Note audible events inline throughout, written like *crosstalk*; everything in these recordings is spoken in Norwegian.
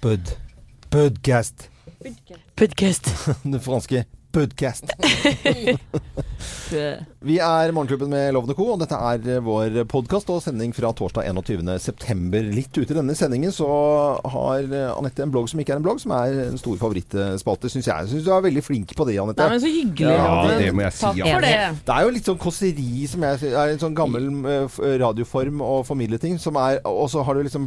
Bud. Budcast. Podcast. Det franske podcast. *laughs* *laughs* Vi er Morgenklubben med Lovende Co, og dette er eh, vår podkast og sending fra torsdag 21.9. Litt ute i denne sendingen så har eh, Anette en blogg som ikke er en blogg, som er en stor favorittspalte, syns jeg. Jeg syns du er veldig flink på det, Anette. Nei, men så hyggelig. Ja, det må jeg si, Takk ja. for det. Det er jo litt sånn kåseri som jeg, er en sånn gammel eh, radioform å formidle ting, som er Og så har du liksom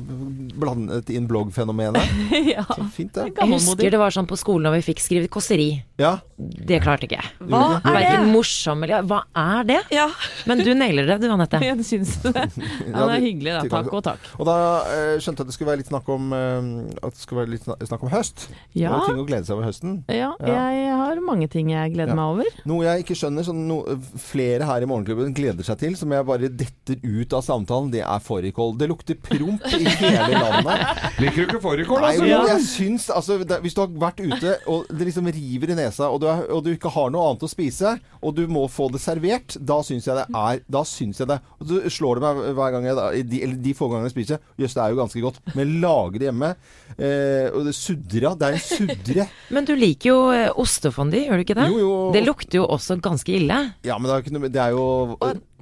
blandet inn bloggfenomenet. *laughs* ja. Så Fint, det. Jeg husker det var sånn på skolen da vi fikk skrevet kåseri. Ja. Det klarte ikke jeg. Hva er Verken morsom eller Hva er det? Ja. Men du nailer det, du Anette. *laughs* Jeg syns det. Ja, det er hyggelig, da. Takk og takk. Og da eh, skjønte jeg at det skulle være litt snakk om eh, At det skulle være litt snakk om høst. Ja. Og ting å glede seg over høsten. Ja, jeg har mange ting jeg gleder Ja. meg over. Noe jeg ikke skjønner, som no, flere her i Morgenklubben gleder seg til, som jeg bare detter ut av samtalen, det er fårikål. Det lukter promp i hele landet. *laughs* Liker du ikke fårikål, altså? Nei, jeg syns altså det, Hvis du har vært ute, og det liksom river i nesa, og du, er, og du ikke har noe annet å spise, og du må få det servert, da syns jeg det er Da syns jeg det Og så slår det meg hver gang jeg da, de, Eller de få gangene jeg spiser Jøss, det er jo ganske godt. Men lage det hjemme eh, Og det sudrer Det er en sudre. *laughs* Men du liker jo eh, ostefondy, gjør du ikke det? Jo, jo. Det lukter jo også ganske ille. Ja, men det er, ikke noe, det er jo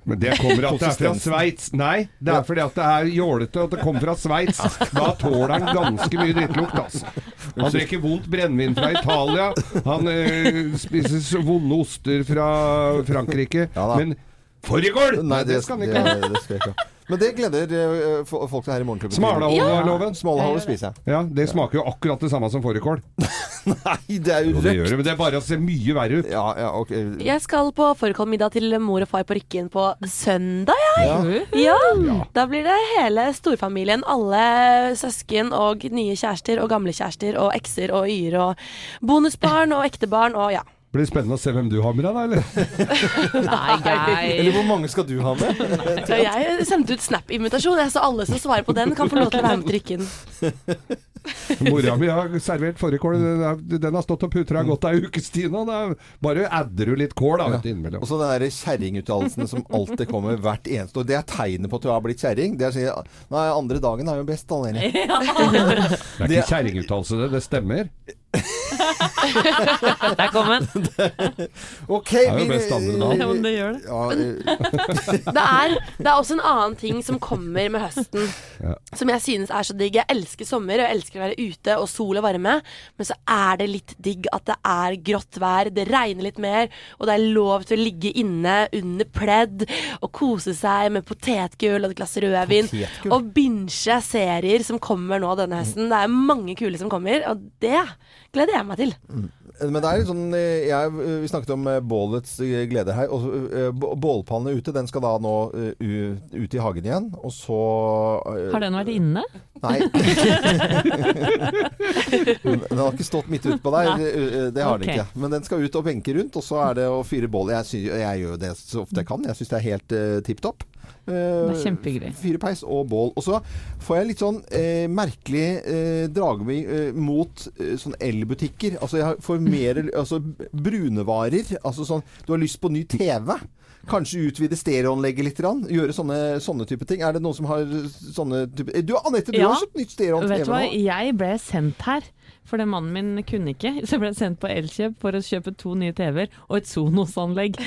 Men det kommer at det er fra Sveits. Nei, det er fordi at det er jålete at det kommer fra Sveits. Da tåler han ganske mye drittlukt, altså. Han drikker vondt brennevin fra Italia. Han øh, spiser vonde oster fra Frankrike. Ja. Men fårikål! Nei, det, han det, skal jeg ikke ha. Men det gleder eh, fo- folk seg her i Morgenklubben. til. Smalahove-loven. Smalahove spiser jeg. Ja, det smaker jo akkurat det samme som fårikål. *laughs* Nei, det er jo Jo, det gjør det, men det er bare å se mye verre ut. Ja, ja, ok. Jeg skal på fårikålmiddag til mor og far på Rykken på søndag, jeg. Ja. Ja. Da blir det hele storfamilien. Alle søsken og nye kjærester og gamle kjærester og ekser og y-er og bonusbarn og ektebarn og ja. Blir det spennende å se hvem du har med deg, da, eller? *laughs* Nei, Geir. Eller hvor mange skal du ha med? *laughs* Nei, jeg sendte ut Snap-invitasjon, så alle som svarer på den, kan få lov til å være med trikken. *laughs* Mora mi har servert fårikål. Den, den har stått og putra godt ei ukes tid nå. Bare adder du litt kål da, Ja. innimellom. Og så den der kjerringuttalelsene som alltid kommer hvert eneste år. Det er tegnet på at du har blitt kjerring. Det er Nei, andre dagen er jo best, Anne. Det er ikke kjerringuttalelse, det. Det stemmer. *laughs* Der kom den. *laughs* Ok, er jo best andre navn. Ja, men det gjør det. Ja, eh, *laughs* Det er, det er også en annen ting som kommer med høsten, Ja. som jeg synes er så digg. Jeg elsker sommer, og jeg elsker å være ute og sol og varme, men så er det litt digg at det er grått vær, det regner litt mer, og det er lov til å ligge inne under pledd og kose seg med potetgull og et glass rødvin. Og binge serier som kommer nå denne høsten. Det er mange kule som kommer, og det gleder jeg meg til. Men det er litt sånn eh, jeg, Vi snakket om eh, bålets eh, glede her. Og eh, Bålpanne ute, den skal da nå eh, ut i hagen igjen. Og så eh, Har den vært inne? Nei. *laughs* den har ikke stått midt ute på deg. Nei. eh, Det har den ikke. Men den skal ut og benke rundt, og så er det å fyre bål. Jeg, synes, jeg gjør det så ofte jeg kan. Jeg syns det er helt uh, tipp topp. Det er peis og bål. Og så får jeg litt sånn eh, merkelig eh, dragemi eh, mot eh, sånn elbutikker. Altså jeg får mer *laughs* altså, brunevarer. Altså sånn Du har lyst på ny TV. Kanskje utvide stereoanlegget litt. Gjøre sånne, sånne type ting. Er det noen som har sånne type Du Anette, du Ja. har kjøpt nytt stereo-TV Vet du hva, nå. jeg ble sendt her. For det mannen min kunne ikke, *laughs* så jeg ble sendt på Elkjøp for å kjøpe to nye TV-er og et Sonos-anlegg.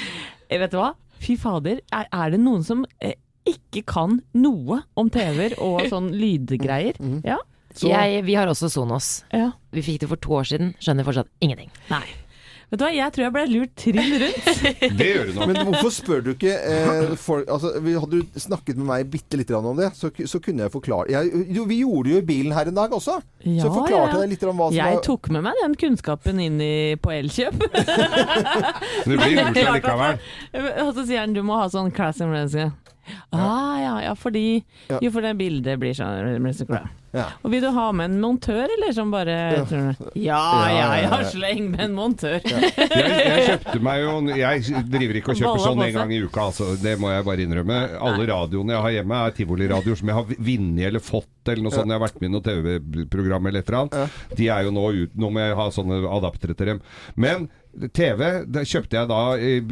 Eh, Vet du hva? Fy fader, er, er det noen som eh, ikke kan noe om TV-er og *laughs* sånn lydgreier? Ja. Så- Jeg, vi har også Sonos. ja. Vi fikk det for to år siden. Skjønner fortsatt ingenting. Nei. Vet du hva, jeg tror jeg ble lurt trill rundt. *laughs* Det gjør du nok. Men hvorfor spør du ikke eh, folk altså, Hadde du snakket med meg bitte litt grann om det, så, så kunne jeg forklare jeg, jo, Vi gjorde det jo i bilen her en dag også. Ja, så forklarte ja. jeg deg litt om hva som Jeg var tok med meg den kunnskapen inn i, på Elkjøp. *laughs* Det blir lurt likevel. Og så sier han du må ha sånn classic race. Ah, ja, ja, fordi Ja. Jo, for det bildet blir sånn blir så glad. Ja. Og vil du ha med en montør, eller som bare Ja. tror du? Ja, Ja, ja, ja, ja, ja. sleng med en montør. Jeg, jeg kjøpte meg jo Jeg driver ikke og kjøper sånn en gang i uka, altså. Det må jeg bare innrømme. Alle radioene jeg har hjemme er tivoliradioer som jeg har vunnet eller fått eller noe sånt. Jeg har vært med i noe TV-program eller et eller annet. De er jo nå ut Nå må jeg ha sånne adaptere til dem. Men TV det kjøpte jeg da eh,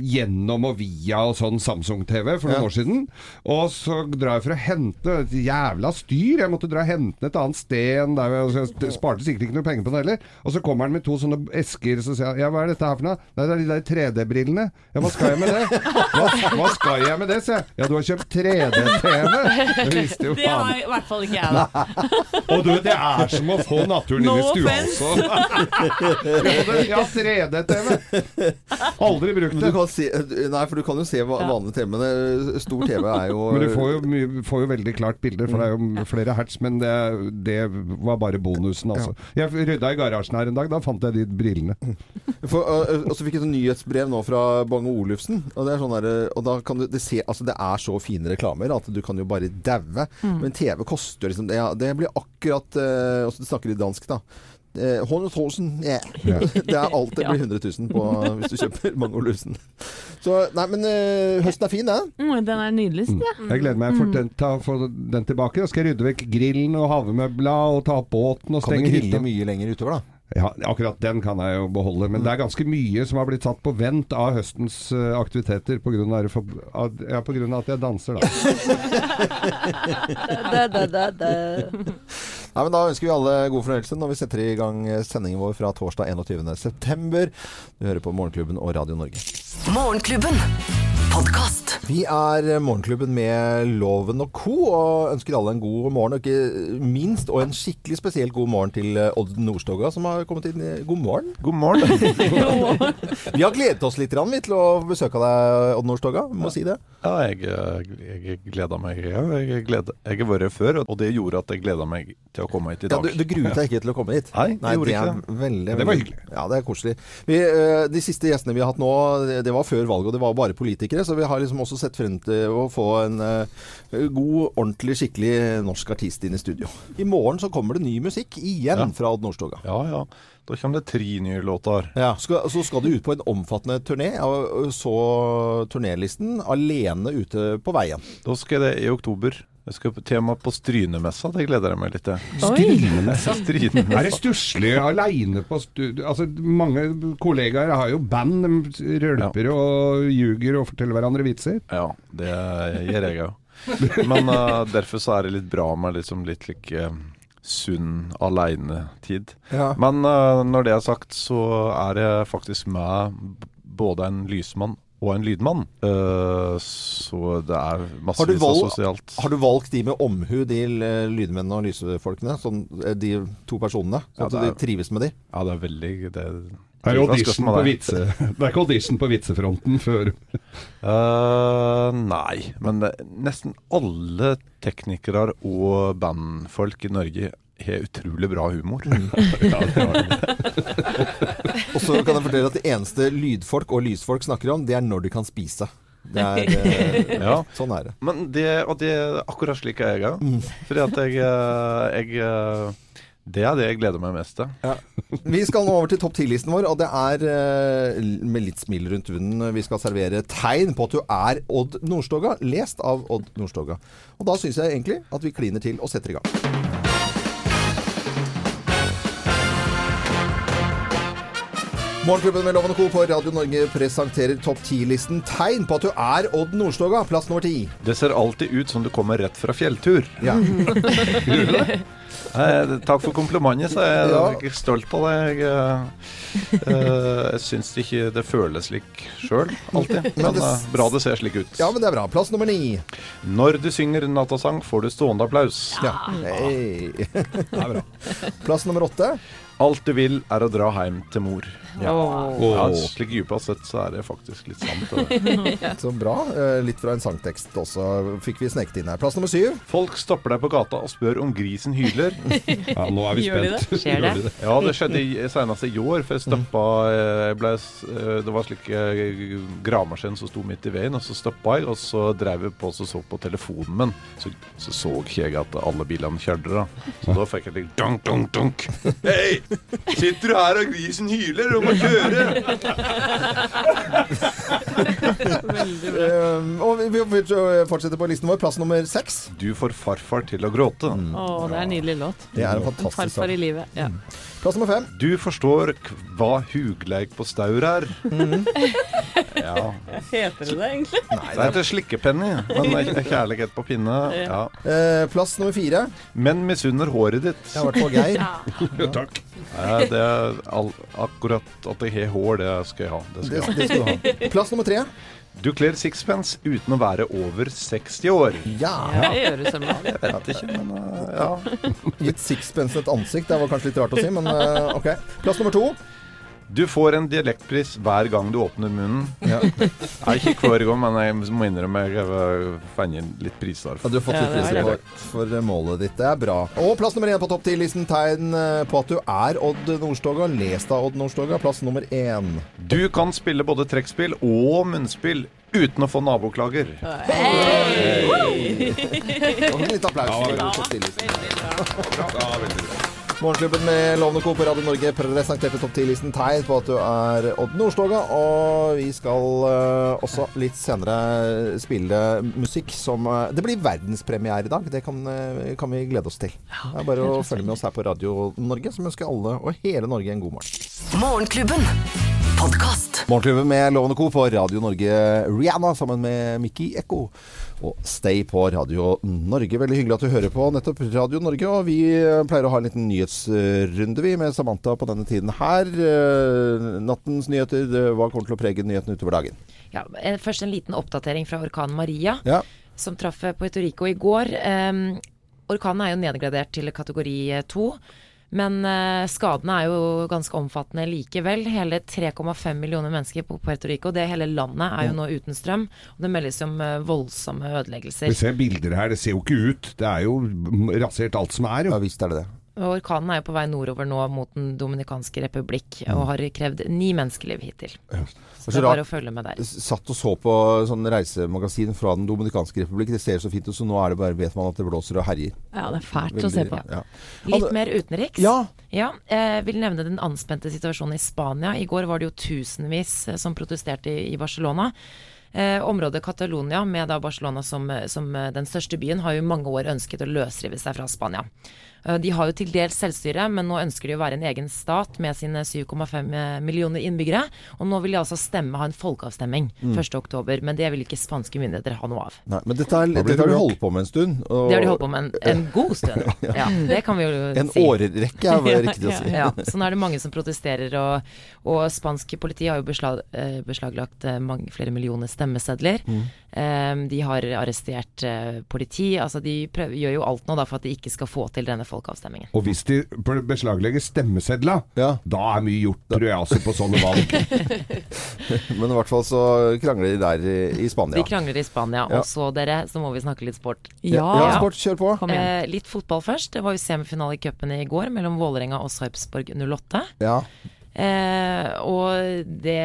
gjennom og via og sånn Samsung-TV for noen Ja. år siden. Og så drar jeg for å hente et jævla styr. Jeg måtte dra og hente den et annet sted. enn Der, jeg- jeg sparte sikkert ikke noe penger på det heller. Og så kommer han med to sånne esker. Så sier jeg ja, hva er dette her for noe? Nei, det er de der 3D-brillene. Ja, hva skal jeg med det? Hva, hva skal jeg med det, sier jeg. Ja, du har kjøpt 3D-TV. Det visste jo Det har i hvert fall ikke jeg, da. Og du, det er som å få naturen No inn i stua offense. også. *laughs* Ja, 3D-TV. Aldri brukt Men du det. kan se, nei, for du kan jo se vanlige vanlig TV, men eh, stor TV er jo *laughs* Men du får jo, mye, får jo veldig klart bilder, for det er jo flere hertz. Men det, det var bare bonusen, altså. Jeg rydda i garasjen her en dag, da fant jeg de brillene. For, øh, og så fikk jeg et nyhetsbrev nå fra Bang Olufsen. Og det er sånn der, og da kan du det, se, altså det er så fine reklamer at du kan jo bare daue. Men TV koster liksom Det, det blir akkurat øh, Og så snakker de dansk, da. Eh, 100 000, yeah. Det er alt det blir 100 000 på hvis du kjøper *laughs* mangolusen. Så nei, men øh, høsten er fin, den. Mm, den er nydelig, Ja. jeg. Jeg gleder meg for å ta, få den tilbake. Da skal jeg rydde vekk grillen og havemøbla og ta opp båten og Kan stenge hytta. mye lenger utover, da? Ja, akkurat den kan jeg jo beholde, men det er ganske mye som har blitt satt på vent av høstens eh, aktiviteter pga. Ja, på grunn av at jeg danser, da. *laughs* Da, da, da, da. *laughs* Nei, men Da ønsker vi alle god fornøyelse når vi setter i gang sendingen vår fra torsdag 21.9. Du hører på Morgenklubben og Radio Norge. Morgenklubben. Podkast. Vi er Morgenklubben med Loven og co. og ønsker alle en god morgen. Og ikke minst, og en skikkelig spesielt god morgen til eh, Odd Nordstoga, som har kommet inn. God morgen. *laughs* God morgen. Vi har gledet oss litt vi, til å besøke deg, Odd Nordstoga. Må si det. Ja, jeg, eh, jeg gleda meg. Jeg, gleder- jeg har vært her før, og det gjorde at jeg gleda meg til å komme hit i Ja, dag. du, du gruet deg ikke til å komme hit? Nei, Nei gjorde det er ikke veldig, Det var veldig- hyggelig. Ja, det er koselig. Vi, eh, de siste gjestene vi har hatt nå, det- det var før valget, og det var bare politikere. Så vi har liksom også sett frem til å få en eh, god, ordentlig, skikkelig norsk artist inn i studio. I morgen så kommer det ny musikk igjen Ja. fra Odd Nordstoga. Ja, ja. Da kommer det tre nye låter. Ja, skal, så skal du ut på en omfattende turné, og så turnélisten alene ute på veien. Da skal det i oktober. Jeg skal på tema på Strynemessa. Det gleder jeg meg litt til. Strynemessa. *laughs* Strynemessa. Er det stusslig aleine på studio? Altså, mange kollegaer har jo band. De rølper og ljuger og forteller hverandre vitser. Ja, det gjør jeg òg. Men uh, derfor så er det litt bra med liksom litt like sunn aleinetid. Ja. Men uh, når det er sagt, så er jeg faktisk med både en lysmann og en lydmann. Eh, så det er massevis av sosialt. har du valgt de med omhu, de eh, lydmennene og lysfolkene? Sånn, eh, de to personene? Sånn Ja, at de er- du trives med de? Ja, det er veldig det, Det er audition på, vitse. *laughs* det er ikke audition på vitsefronten før uh, nei, men det, nesten alle teknikere og bandfolk i Norge har utrolig bra humor. *laughs* ja, det det. *laughs* Og så kan jeg fortelle at det eneste lydfolk og lysfolk snakker om, det er når de kan spise. Det er, eh, *laughs* Ja. Sånn er det. Men det, og det er akkurat slik er jeg òg. Fordi at jeg, eh, jeg eh, Det er det jeg gleder meg mest til. Vi skal nå over til topp 10-listen vår, og det er med litt smil rundt munnen vi skal servere tegn på at du er Odd Nordstoga, lest av Odd Nordstoga. Og da syns jeg egentlig at vi kliner til og setter i gang. Morgenklubben med Loven Co. på Radio Norge presenterer topp 10-listen tegn på at du er Odd Nordstoga, plass nummer ti. Det ser alltid ut som du kommer rett fra fjelltur. Ja. *laughs* Eh, takk for komplimentet, så jeg Ja. er ikke stolt av det. Jeg, eh, eh, jeg syns ikke det føles slik sjøl, alltid. *laughs* Men det- eh, bra det ser slik ut. ja, men det er bra. Plass nummer ni. Når du synger nattasang, får du stående applaus. Ja. Hei. *laughs* Det er bra. Plass nummer åtte. Alt du vil, er å dra hjem til mor. Ja, Åh. slik dypest sett så er det faktisk litt sant. *laughs* ja. Så bra. Litt fra en sangtekst også fikk vi sneket inn her. Plass nummer syv. Folk stopper deg på gata og spør om grisen hyler. *laughs* Ja, nå er vi Gjør de spent. Skjer det? Ja, det skjedde senest i år, for jeg stoppa eh, jeg ble, eh, Det var slik eh, gravemaskin som sto midt i veien, og så stoppa jeg, og så drev jeg på og så, så på telefonen min. Så så, så ikke jeg at alle bilene kjørte, da. Så da fikk jeg litt dunk, dunk, dunk. Hei! Sitter du her og grisen hyler og må kjøre? Veldig bra. og vi, vi fortsetter på listen vår. Plass nummer seks. Du får farfar til å gråte. Å, det er en nydelig låt. Det er en En fantastisk farfar i livet. Ja. Plass nummer fem. Du forstår hva hugleik på staur er. *laughs* Ja. Heter det det, egentlig? Det heter slikkepenny, men kjærlighet på pinne. Ja. Eh, plass nummer fire. Men misunner håret ditt. Det har vært på Geir. *laughs* Takk. Nei, det er all, akkurat at jeg har hår, det skal jeg ha. Det skal Det, jeg ha. det skal du ha. Plass nummer tre. Du kler sixpence uten å være over 60 år. Ja. Det gjør det selv. Jeg vet ikke, men uh, ja. Gitt sixpence et ansikt. Det var kanskje litt rart å si, men uh, OK. Plass nummer to. Du får en dialektpris hver gang du åpner munnen. Ja. *laughs* Nei, ikke hver gang, men jeg må innrømme jeg har funnet litt priser. Ja, du har fått litt er priser for, for målet ditt. Det er bra. Og plass nummer én på topp ti-listen. Tegn eh, på at du er Odd Nordstoga. Les deg Odd Nordstoga. Plass nummer én. Du kan spille både trekkspill og munnspill uten å få naboklager. *laughs* Og en liten applaus for Ja, ti-listen. Morgenklubben med Lovende Co. på Radio Norge presenterte topp 10-listen tegn på at du er Odd Nordstoga. Og vi skal uh, også litt senere spille musikk som uh, Det blir verdenspremiere i dag. Det kan, uh, kan vi glede oss til. Det er bare å følge med oss her på Radio Norge, som ønsker alle og hele Norge en god morgen. Morgenklubben. Podcast. Morgenklubben med Lovende Co. på Radio Norge. Rihanna sammen med Mickey Ekko. Og Stay på Radio Norge. Veldig hyggelig at du hører på nettopp Radio Norge. Og vi eh, pleier å ha en liten nyhetsrunde, vi, med Samantha på denne tiden her. Eh, Nattens nyheter. eh, Hva kommer til å prege nyhetene utover dagen? Ja, først en liten oppdatering fra orkanen Maria, Ja. som traff Puerto Rico i går. Um, orkanen er jo nedgradert til kategori to. Men uh, skadene er jo ganske omfattende likevel. Hele 3,5 millioner mennesker på Puerto Rico. Det hele landet er jo nå uten strøm. Og det meldes om uh, voldsomme ødeleggelser. Vi ser bilder her, det ser jo ikke ut. Det er jo rasert alt som er, ja visst er det det. Orkanen er jo på vei nordover nå mot Den dominikanske republikk, og har krevd ni menneskeliv hittil. Ja. Så det er bare å følge med der. Satt og så på sånn reisemagasin fra Den dominikanske republikk. Det ser så fint ut, så nå er det bare, vet man at det blåser og herjer. Ja, det er fælt å se på. Ja. Litt mer utenriks. Ja. Ja, jeg vil nevne den anspente situasjonen i Spania. I går var det jo tusenvis eh, som protesterte i Barcelona. Eh, området Catalonia, med da Barcelona som, eh, som eh, den største byen, har jo i mange år ønsket å løsrive seg fra Spania. Eh, De har jo til dels selvstyre, men nå ønsker de å være en egen stat med sine 7,5 millioner innbyggere. Og nå vil de altså stemme, ha en folkeavstemning Mm. 1.10, men det vil ikke spanske myndigheter ha noe av. Nei, men dette, er, dette har de holdt på med en stund. og- Det har de holdt på med en, en god stund. *laughs* Ja, det kan vi jo En si. årrekke er vel *laughs* riktig å si. Ja, så nå er det mange som protesterer, og, og spansk politi har jo beslag, eh, beslaglagt eh, mange, flere millioner stemmesedler. Mm. Eh, de har arrestert eh, politi. Altså de prøver, gjør jo alt nå da for at de ikke skal få til denne folkeavstemningen. Og hvis de beslaglegger stemmesedla, Ja. da er mye gjort, tror jeg, også, på sånne valg. *laughs* *laughs* Men i hvert fall så krangler de der i, i Spania. De krangler i Spania. Ja. Og så dere, så må vi snakke litt sport. ja, Ja, sport, kjør på. kom igjen. Eh, litt fotball først. Det var jo semifinale i cupen i går mellom Vålerenga og Sarpsborg 08. Ja. Eh, og det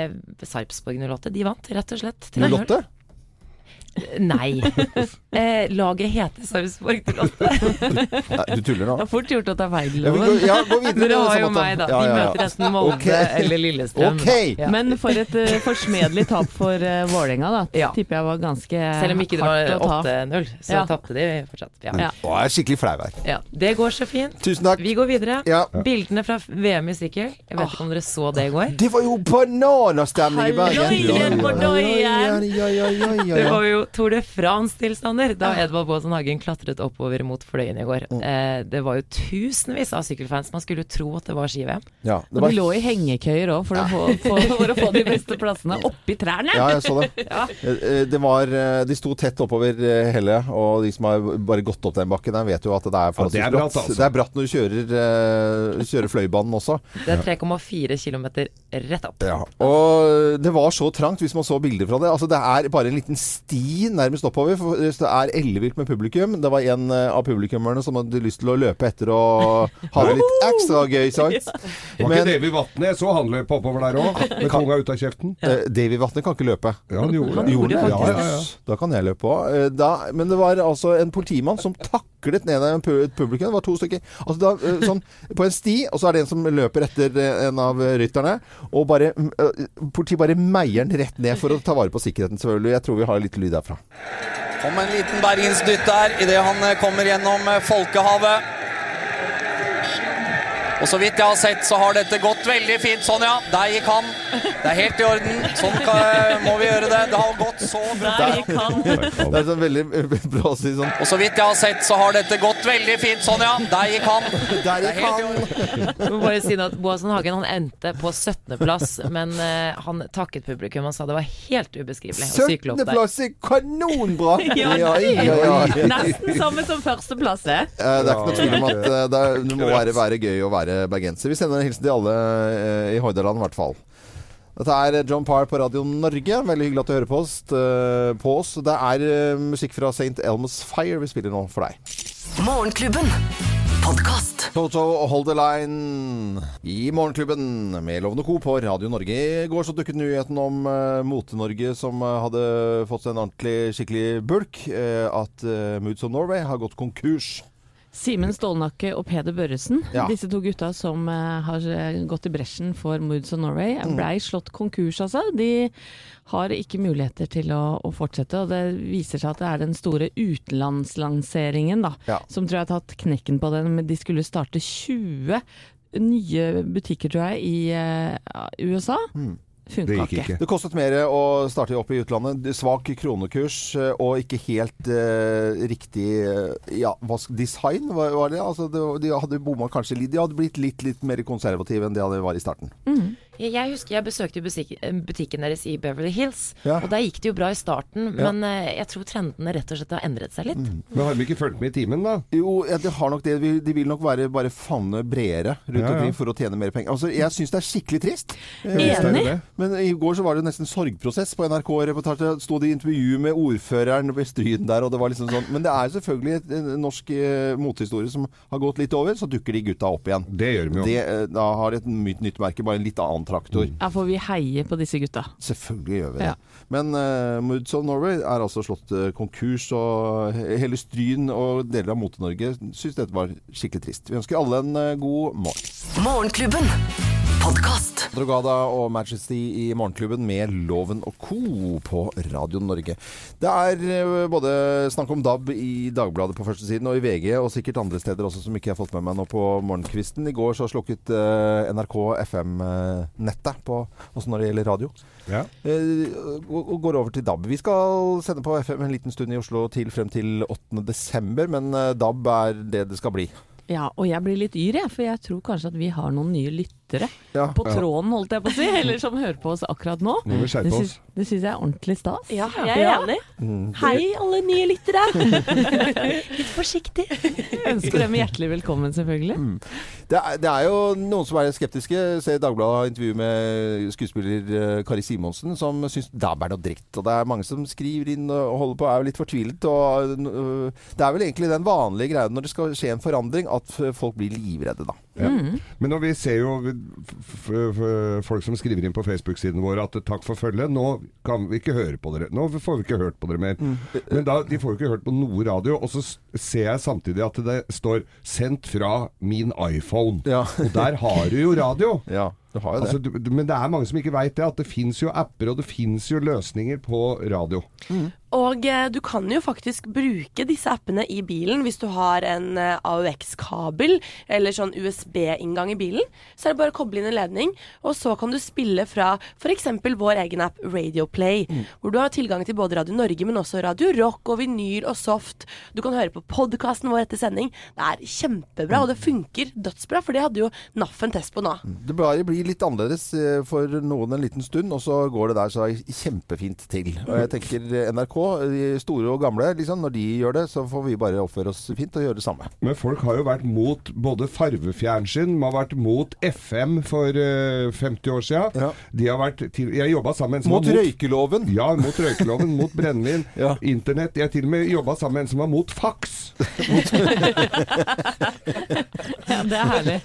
Sarpsborg 08, de vant rett og slett. 3-0. Nei. Eh, lageret heter Sarpsborg 08. Nei, du tuller nå. Det er fort gjort å ta feil. Ja, vi går, ja, gå videre. Dere har jo meg, da. Ja, De ja, ja. møter enten Molde okay. eller Lillestrøm. Ok. Ja. Men for et uh, forsmedelig tap for uh, Vålerenga, da. Ja. Tipper jeg var ganske Selv om ikke det var 8-0, så Ja. tapte de fortsatt. Ja. Ja. Å, jeg er skikkelig flau her. Ja. Det går så fint. Tusen takk. Vi går videre. Ja. Bildene fra VM i sykkel. Jeg vet ikke om dere så det i går. Det var jo bananastemning i Bergen. Det var jo Tour de France-tilstander da Edvard Baasen Hagen klatret oppover mot Fløyen i går. Mm. Eh, det var jo tusenvis av sykkelfans. Man skulle jo tro at det var ski-VM. ja, det Og var de lå i hengekøyer òg for, få- få- for å få de beste plassene oppi trærne. Ja, jeg så det. *laughs* ja. Det var, eh, de sto tett oppover eh, hele, og de som har bare gått opp den bakken der, vet jo at det er Ja, det er forholdsvis bratt, bratt. altså. Det er bratt når du kjører, eh, kjører Fløibanen også. Det er 3,4 km rett opp. Ja, og det var så trangt hvis man så bilder fra det. Altså Det er bare en liten sti nærmest oppover. For det er ellevilt med publikum. Det var en eh, av publikummerne som hadde lyst til å løpe etter og ha det litt ekstra gøy, sant? *laughs* Var Men ikke Davy Vatne? Jeg så han løp oppover der òg, med tunga ut av kjeften. Ja. Davy Vatne kan ikke løpe. Ja, han gjorde Han gjorde det ja, ja, ja. Da kan jeg løpe òg. Men det var altså en politimann som taklet ned et publikum. Det var to stykker. Altså da, eh, sånn, på en sti, og så er det en som løper etter eh, en av eh, rytterne. Og bare, eh, politiet bare meier den rett ned for å ta vare på sikkerheten, selvfølgelig. Jeg tror vi har litt lyd derfra. Kom en liten bergensdytt der idet han eh, kommer gjennom eh, folkehavet. Og så vidt jeg har sett, så har dette gått veldig fint. Sånn, ja. Der gikk han. Det er helt i orden. Sånn kan, må vi gjøre det. Det har gått så bra. Der gikk han. Det er sånn veldig bra å si sånn Og så vidt jeg har sett, så har dette gått veldig fint. Sånn, ja. Der gikk han. Der Det er gikk helt i han! orden. Jeg må bare si at Boasson Hagen han endte på 17.-plass, men uh, han takket publikum. Han sa det var helt ubeskrivelig å sykle opp der. 17.-plass er kanonbra! *laughs* Ja, ja, ja, ja. Nesten samme som førsteplass, det. Uh, Det er ikke noe tvil om at uh, det, er, det må være, være gøy å være bergenser. Vi sender en hilsen til alle eh, i Hordaland, i hvert fall. Dette er John Parr på Radio Norge. Veldig hyggelig at du hører på oss. eh, på oss. Det er eh, musikk fra St. Elmo's Fire vi spiller nå for deg. Morgenklubben. Toto Hold the Line i Morgenklubben med Lovende Co. på Radio Norge. I går så dukket nyheten om Mote-Norge som eh, hadde fått seg en ordentlig skikkelig bulk. eh, at Moods of Norway har gått konkurs. Simen Stålnakke og Peder Børresen, Ja. disse to gutta som uh, har eh, gått i bresjen for Moods of Norway, Mm. blei slått konkurs, altså. De har ikke muligheter til å, å fortsette, og det viser seg at det er den store utenlandslanseringen da, Ja. som tror jeg har tatt knekken på den. De skulle starte 20 nye butikker, tror jeg, i uh, USA. Mm. Funka Det gikk ikke. ikke. Det kostet mer å starte opp i utlandet. Svak kronekurs eh, og ikke helt eh, riktig eh, ja, hva design, var, var det? Altså, det, de hadde bomma kanskje litt. De hadde blitt litt, litt mer konservative enn det de var i starten. Jeg, jeg husker jeg besøkte butikk, butikken deres i Beverly Hills, Ja. og der gikk det jo bra i starten, Ja. men eh, jeg tror trendene rett og slett har endret seg litt. Men har de ikke fulgt med i timen, da? Jo, ja, de har nok det. De de vil nok være bare fanne bredere rundt Ja, ja. omkring for å tjene mer penger. Altså, jeg syns det er skikkelig trist. Eh, Enig. Men i går så var det nesten sorgprosess på NRK-reportasje. Sto det i intervju med ordføreren ved Stryn der, og det var liksom sånn. Men det er selvfølgelig en norsk mothistorie motehistorie som har gått litt over, så dukker de gutta opp igjen. Det gjør de jo. Det, eh, da har de et nytt, nytt merke, bare en litt annen traktor. Ja, for vi heier på disse gutta. Selvfølgelig gjør vi det. Ja. Men uh, Moods of Norway er altså slått eh, konkurs, og hele Stryn og deler av Mote-Norge syns dette var skikkelig trist. Vi ønsker alle en eh, god morgen. Morgenklubben. Podkast. Drogada og Majesty i Morgenklubben med Loven og Co. på Radio Norge. Det er eh, både snakk om DAB i Dagbladet på første siden og i VG, og sikkert andre steder også som ikke jeg har fått med meg nå på morgenkvisten. I går så slukket eh, NRK FM-nettet på også når det gjelder radio. Ja. Eh, og går over til DAB. Vi skal sende på FM en liten stund i Oslo til frem til 8. desember, men eh, DAB er det det skal bli. Ja, og jeg blir litt yr, jeg, for jeg tror kanskje at vi har noen nye lyttere Ja. på tråden, holdt jeg på å si, eller som hører på oss akkurat nå. Vi Det skjerpe syns, oss. det syns jeg er ordentlig stas. Ja, jeg er Ja. enig. Mm. Hei, alle nye lyttere. *laughs* Litt forsiktig. Jeg ønsker dem hjertelig velkommen, selvfølgelig. Det er, det er jo noen som er skeptiske. Se Dagbladet intervju med skuespiller eh, Kari Simonsen, som syns dæven er noe dritt. Og det er mange som skriver inn og holder på, er jo litt fortvilet. Og øh, det er vel egentlig den vanlige greia når det skal skje en forandring, at folk blir livredde, da. Ja. Men når vi ser jo f f f folk som skriver inn på Facebook-siden vår at takk for følget, nå kan vi ikke høre på dere. Nå får vi ikke hørt på dere mer. Men da, de får jo ikke hørt på noe radio. Og så ser jeg samtidig at det står 'sendt fra min iPhone'. Ja. Og der har du jo radio. *laughs* Ja, du har jo det. Altså, du, men det er mange som ikke veit det, at det fins jo apper og det fins jo løsninger på radio. Og eh, du kan jo faktisk bruke disse appene i bilen hvis du har en eh, AUX-kabel eller sånn USB-inngang i bilen. Så er det bare å koble inn en ledning, og så kan du spille fra f.eks. vår egen app Radioplay, hvor du har tilgang til både Radio Norge, men også Radio Rock og vinyl og soft. Du kan høre på podkasten vår etter sending. Det er kjempebra, og det funker dødsbra, for det hadde jo NAF en test på nå. Det bare blir litt annerledes eh, for noen en liten stund, og så går det der så kjempefint til. Og jeg tenker eh, NRK, de store og gamle, liksom, når de gjør det, så får vi bare oppføre oss fint og gjøre det samme. Men folk har jo vært mot både farvefjernsyn, de har vært mot FM for uh, 50 år siden. Ja. De har vært til, jeg jobba sammen med en som Mot var mot røykeloven. Ja, mot røykeloven, mot brennevin, *laughs* Ja. internett. Jeg har til og med jobba sammen med en som var mot faks. *laughs* Ja, det er herlig.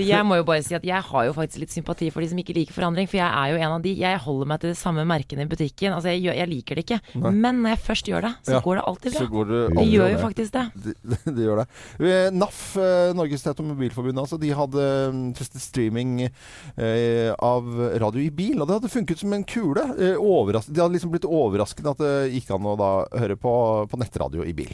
Jeg må jo bare si at jeg har jo faktisk litt sympati for de som ikke liker forandring, for jeg er jo en av de. Jeg holder meg til de samme merkene i butikken. Altså, jeg, jeg liker det ikke. Men når jeg først gjør det, så Ja. går det alltid Så bra. går det Det gjør jo faktisk det. Det, *laughs* de gjør det. NAF, eh, Norges Automobilforbund, altså, de hadde mm, testet streaming eh, av radio i bil, og det hadde funket som en kule. Eh, de hadde liksom blitt overraskende at det gikk an å da høre på, på nettradio i bil.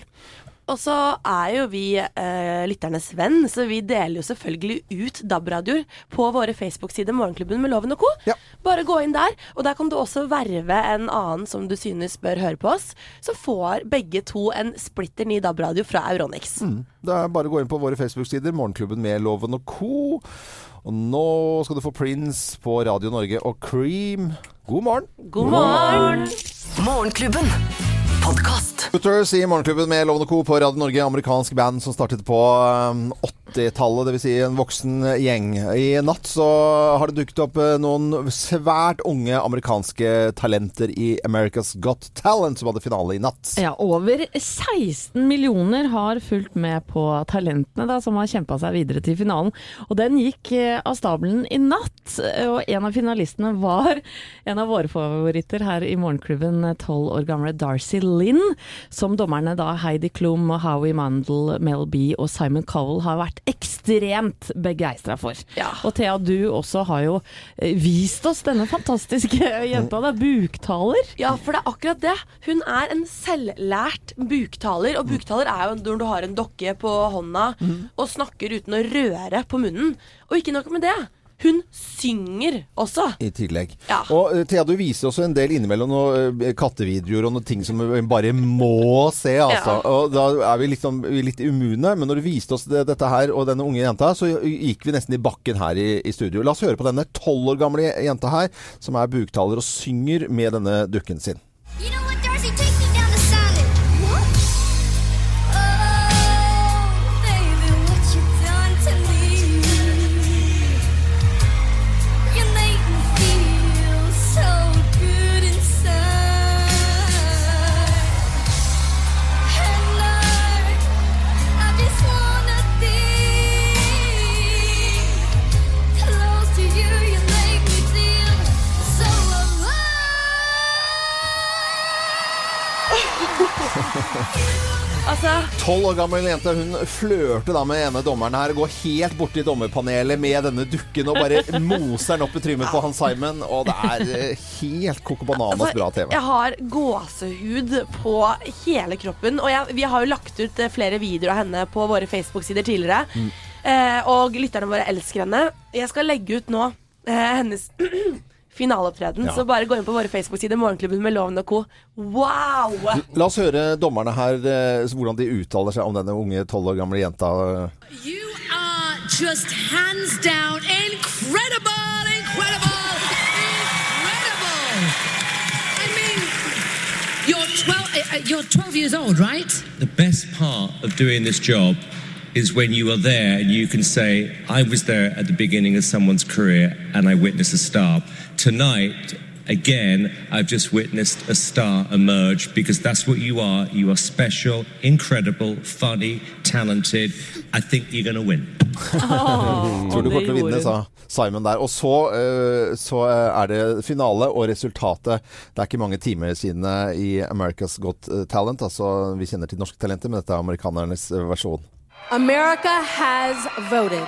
Og så er jo vi eh, lytternes venn, så vi deler jo selvfølgelig ut DAB-radioer på våre Facebook-sider Morgenklubben med Loven og co. Ja. Bare gå inn der, og der kan du også verve en annen som du synes bør høre på oss. Så får begge to en splitter ny DAB-radio fra Euronix. Det er bare å gå inn på våre Facebook-sider, Morgenklubben med Loven og co. Og nå skal du få Prince på Radio Norge og Cream. God morgen! God morgen! Morgenklubben. Podkast. Scooters i Morgenklubben med Lovende Co. på Radio Norge. Amerikansk band som startet på um, 80-tallet, dvs. Si en voksen gjeng. I natt så har det dukket opp eh, noen svært unge amerikanske talenter i America's Got Talent, som hadde finale i natt. Ja, over 16 millioner har fulgt med på talentene da, som har kjempa seg videre til finalen. Og den gikk eh, av stabelen i natt. Og en av finalistene var en av våre favoritter her i Morgenklubben, 12 år gamle Darcy Lynn. Som dommerne da Heidi Klum, Howie Mandel, Mel B og Simon Cowell har vært ekstremt begeistra for. Ja. Og Thea, du også har jo eh, vist oss denne fantastiske *laughs* jenta. Det er buktaler. Ja, for det er akkurat det. Hun er en selvlært buktaler. Og buktaler er jo når du har en dokke på hånda og snakker uten å røre på munnen. Og ikke nok med det. Hun synger også. I tillegg. Ja. Og eh, Thea, du viser også en del innimellom noen eh, kattevideoer og noen ting som vi bare må se. Altså. Ja. Og da er vi liksom, litt immune. Men når du viste oss det, dette her og denne unge jenta, så gikk vi nesten i bakken her i, i studio. La oss høre på denne tolv år gamle jenta her, som er buktaler og synger med denne dukken sin. You know what, Altså, Tolv år gammel jente hun flørter da med ene dommeren her. Går helt borti dommerpanelet med denne dukken og bare *laughs* moser den opp i trynet på han Simon. Og det er eh, helt Coco Bananas altså, bra TV. jeg har gåsehud på hele kroppen. Og jeg, vi har jo lagt ut eh, flere videoer av henne på våre Facebook-sider tidligere. Mm. Eh, og lytterne våre elsker henne. Jeg skal legge ut nå eh, hennes *clears throat* finaleopptreden. Ja. Så bare gå inn på våre Facebook-sider, Morgenklubben med Loven og co. Wow! La oss høre dommerne her, eh, hvordan de uttaler seg om denne unge tolv år gamle jenta. You are just hands down incredible, incredible, incredible. I mean, you're 12, uh, uh, you're 12 years old, right? The best part of doing this job is when you are there and you can say, I was there at the beginning of someone's career and I witnessed a star. Tonight, again, I've just witnessed a star emerge because that's what you are. You are special, incredible, funny, talented. I think you're going to win. Tror du kommer til å vinne, sa Simon der. Og så, eh, så eh, er det finale og resultatet. Det er ikke mange timer siden eh, i America's Got Talent. Altså, vi kjenner til Norske Talenter, men dette er amerikanernes versjon. America has voted.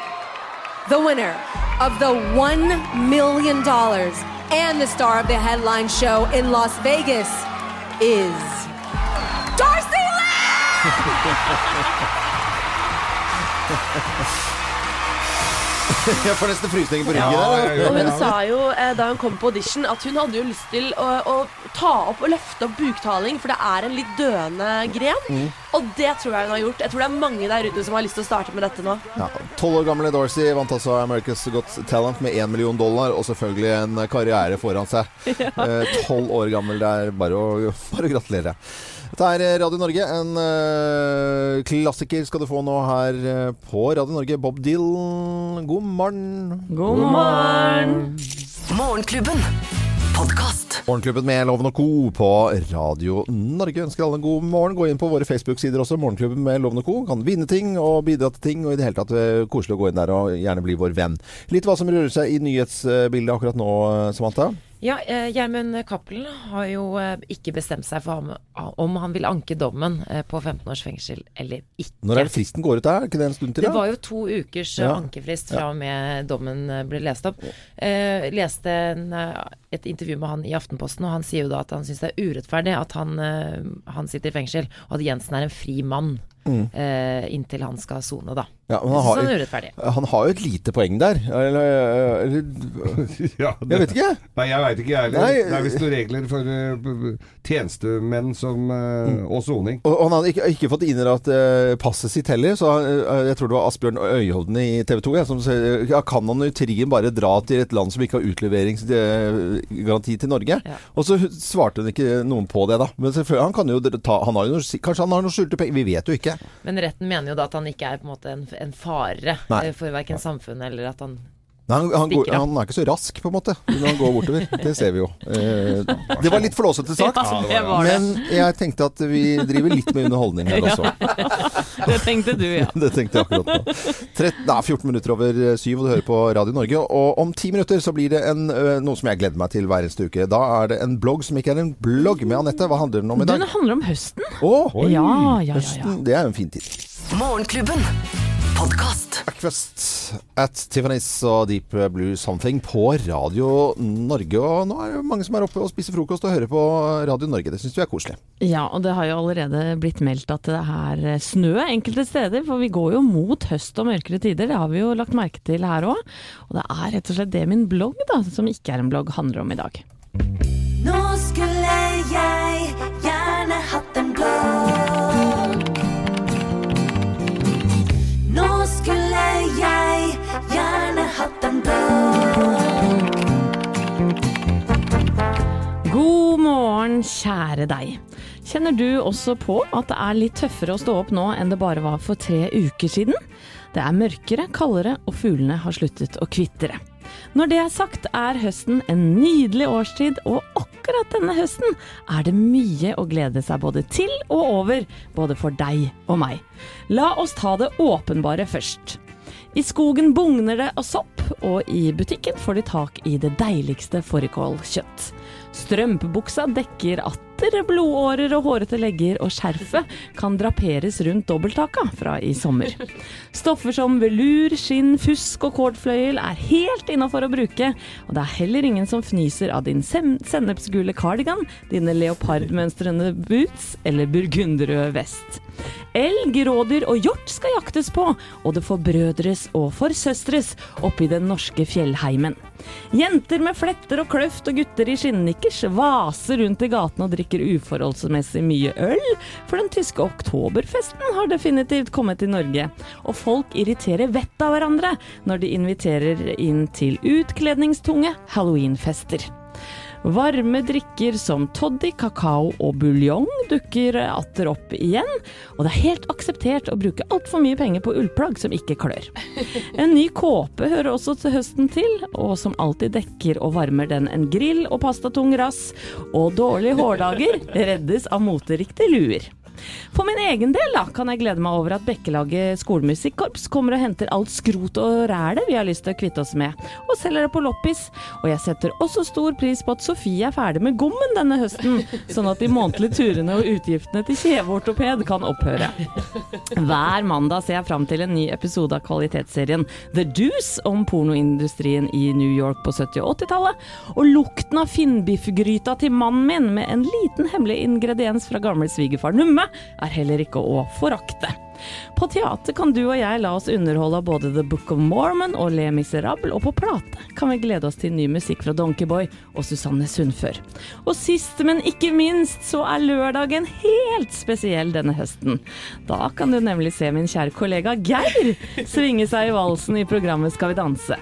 The winner of the $1 million and the star of the headline show in Las Vegas is Darcy Jeg får nesten frysninger på Ja, ryggen. og hun sa jo eh, da hun kom på audition at hun hadde jo lyst til å, å ta opp og løfte opp buktaling, for det er en litt døende gren. Mm. Og det tror jeg hun har gjort. Jeg tror det er mange der ute som har lyst til å starte med dette nå. Ja, Tolv år gamle Dorsey vant altså America's Got Talent med én million dollar, og selvfølgelig en karriere foran seg. *laughs* Eh, Tolv år gammel, det er bare å, bare å gratulere. Dette er eh, Radio Norge. En uh, klassiker skal du få nå her på Radio Norge. Bob Dylan, god morgen. God morgen. Morgenklubben. Podkast. Morgenklubben med Loven og Co. på Radio Norge ønsker alle en god morgen. Gå inn på våre Facebook-sider også. Morgenklubben med Loven og Co. Kan vinne ting og bidra til ting, og i det hele tatt eh, koselig å gå inn der og gjerne bli vår venn. Litt hva som rører seg i nyhetsbildet akkurat nå, Samantha. Ja, eh, Gjermund Cappelen har jo eh, ikke bestemt seg for om han vil anke dommen eh, på 15 års fengsel eller ikke. Når er det fristen går ut? Er ikke det en stund til? Det var jo to ukers Ja. ankefrist fra og med dommen ble lest opp. Eh, leste en, et intervju med han i Aftenposten, og han sier jo da at han syns det er urettferdig at han, han sitter i fengsel, og at Jensen er en fri mann Mm. eh, inntil han skal sone, da. Ja, men han, har, han har jo et lite poeng der. Eller, eller *laughs* Ja, det- Jeg vet ikke. Nei, jeg veit ikke jeg heller. Det er visst noen regler for eh, b- tjenestemenn som, uh, og soning. Og og han hadde ikke, ikke fått innratt uh, passet sitt heller, så eh, jeg tror det var Asbjørn Øyhovden i TV 2 ja, som sa ja, kan han utrien bare dra til et land som ikke har utleveringsgaranti til Norge? Og så svarte hun ikke noen på det, da. Men selvfølgelig, han kan jo ta han har jo noe, Kanskje han har noen skjulte penger? Vi vet jo ikke. Men retten mener jo da at han ikke er på en måte en, en fare Nei. eh, for verken samfunnet eller at han Nei, han, han, går, han er ikke så rask, på en måte, når han går bortover. Det ser vi jo. Eh, det var litt flåsete sagt, men jeg tenkte at vi driver litt med underholdning her også. Det tenkte du, ja. *laughs* Det tenkte jeg akkurat nå. det er 14 minutter over syv, og du hører på Radio Norge. Og om ti minutter så blir det en, noe som jeg gleder meg til hver eneste uke. Da er det en blogg som ikke er en blogg med Anette. Hva handler den om i dag? Den handler om høsten. Å, Ja, ja, ja, ja. høsten. Det er jo en fin tid. Morgenklubben. Podkast. Breakfast at Tiffany's og Deep Blue Something på Radio Norge. Og nå er det mange som er oppe og spiser frokost og hører på Radio Norge. Det syns vi er koselig. Ja, og det har jo allerede blitt meldt at det er snø enkelte steder, for vi går jo mot høst og mørkere tider. Det har vi jo lagt merke til her òg. Og det er rett og slett det min blogg, da, som ikke er en blogg, handler om i dag. Nå skulle jeg gjerne morgen, kjære deg. Kjenner du også på at det er litt tøffere å stå opp nå enn det bare var for tre uker siden? Det er mørkere, kaldere, og fuglene har sluttet å kvitre. Når det er sagt, er høsten en nydelig årstid, og akkurat denne høsten er det mye å glede seg både til og over, både for deg og meg. La oss ta det åpenbare først. I skogen bugner det av sopp, og i butikken får de tak i det deiligste fårikålkjøtt. Strømpebuksa dekker atter, blodårer og hårete legger, og skjerfet kan draperes rundt dobbelttaka fra i sommer. Stoffer som velur, skinn, fusk og kordfløyel er helt innafor å bruke, og det er heller ingen som fnyser av din sennepsgule cardigan, dine leopardmønstrende boots eller burgunderrød vest. Elg, rådyr og hjort skal jaktes på, og det forbrødres og forsøstres oppi den norske fjellheimen. Jenter med fletter og kløft og gutter i skinnnikkers vaser rundt i gatene og drikker uforholdsmessig mye øl, for den tyske oktoberfesten har definitivt kommet til Norge, og folk irriterer vettet av hverandre når de inviterer inn til utkledningstunge halloweenfester. Varme drikker som toddy, kakao og buljong dukker atter opp igjen, og det er helt akseptert å bruke altfor mye penger på ullplagg som ikke klør. *laughs* En ny kåpe hører også til høsten til, og som alltid dekker og varmer den en grill og pastatung rass, og dårlige hårdager *laughs* reddes av moteriktige luer. For min egen del da, kan jeg glede meg over at Bekkelaget skolemusikkorps kommer og henter alt skrot og rælet vi har lyst til å kvitte oss med, og selger det på loppis. Og jeg setter også stor pris på at Sofie er ferdig med gommen denne høsten, sånn at de månedlige turene og utgiftene til kjeveortoped kan opphøre. Hver mandag ser jeg fram til en ny episode av kvalitetsserien The Deuce om pornoindustrien i New York på 70- og 80-tallet, og lukten av finnbiffgryta til mannen min med en liten hemmelig ingrediens fra gamle svigerfar Numme er heller ikke å forakte. På teater kan du og jeg la oss underholde av både The Book of Mormon og Le Miserable, og på plate kan vi glede oss til ny musikk fra Donkeyboy og Susanne Sundfør. Og sist, men ikke minst, så er lørdagen helt spesiell denne høsten. Da kan du nemlig se min kjære kollega Geir svinge seg i valsen i programmet Skal vi danse.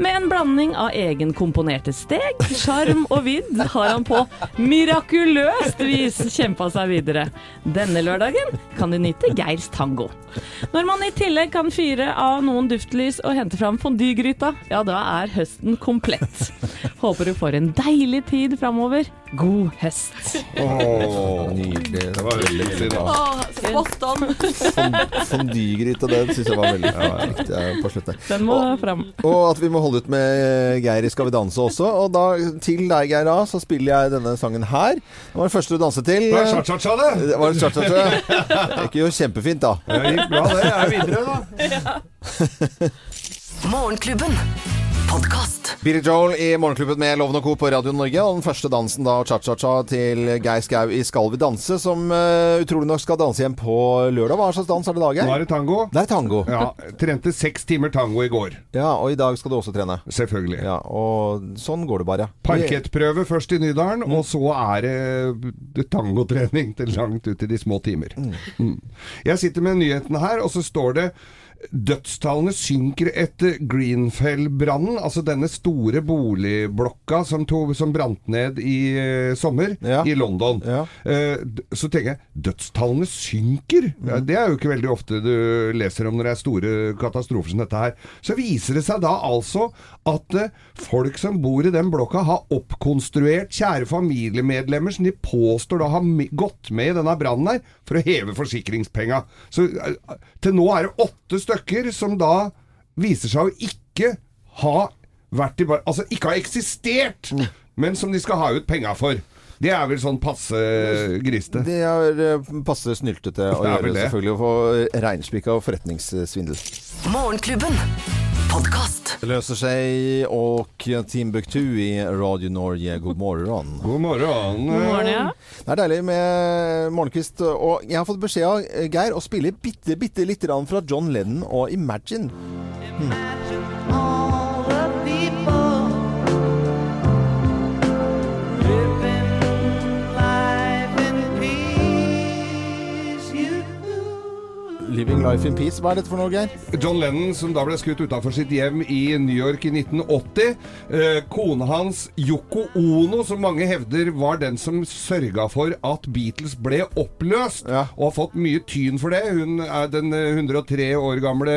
Med en blanding av egenkomponerte steg, sjarm og vidd har han på mirakuløst vis kjempa seg videre. Denne lørdagen kan du nyte Geirs tango. Når man i tillegg kan fyre av noen duftlys og hente fram fondygryta, ja da er høsten komplett. Håper du får en deilig tid framover. God høst. Åh, nydelig. Det var veldig fint. Oh, spot on. Fondygryte, den syns jeg var veldig ja, riktig eh, på slutt. Den må fram. Og at vi må holde ut med Geir i Skal vi danse også. Og da, til deg, Geir, A, så spiller jeg denne sangen her. Det var den første du danset til. Det var cha-cha-cha, det. Det var cha-cha-cha. Det gikk jo kjempefint, da. Det gikk bra, det. *laughs* Jeg er videre, da. Morgenklubben. Podkast. Billy Joel i Morgenklubben med Loven og Co. på Radio Norge. Og den første dansen da, cha-cha-cha, til Geir Skau i Skal vi danse, som uh, utrolig nok skal danse igjen på lørdag. Hva slags dans er det i dag, Nå er det tango. Det er tango. Ja, Trente seks timer tango i går. Ja, og i dag skal du også trene. Selvfølgelig. Ja, og sånn går det bare. Parkettprøve først i Nydalen, og så er det det tangotrening til langt ut i de små timer. Mm. Jeg sitter med nyhetene her, og så står det Dødstallene synker etter Greenfell-brannen, altså denne store boligblokka som, som brant ned i uh, sommer Ja. i London. Ja. Uh, så tenker jeg dødstallene synker! Ja, det er jo ikke veldig ofte du leser om når det er store katastrofer som dette her. Så viser det seg da altså at uh, folk som bor i den blokka har oppkonstruert kjære familiemedlemmer som de påstår da har gått med i denne brannen her for å heve forsikringspenga. Så til nå er det åtte stykker som da viser seg å ikke ha vært i bar... Altså ikke ha eksistert, men som de skal ha ut penga for. Det er vel sånn passe griste? Det er eh, passe snyltete å gjøre, det. selvfølgelig. Å få reinspikka og forretningssvindel. Morgenklubben. Podkast. Det løser seg, og Timbuktu i Radio Norge, god morgen. *laughs* God morgen. God morgen, ja. Det er deilig med morgenkvist. Og jeg har fått beskjed av Geir å spille bitte, bitte lite grann fra John Lennon og Imagine. Living Life in Peace. Hva er dette for noe, Geir? John Lennon, som da ble skutt utenfor sitt hjem i New York i 1980. Eh, kona hans, Yoko Ono, som mange hevder var den som sørga for at Beatles ble oppløst, Ja. og har fått mye tyn for det. Hun er den eh, 103 år gamle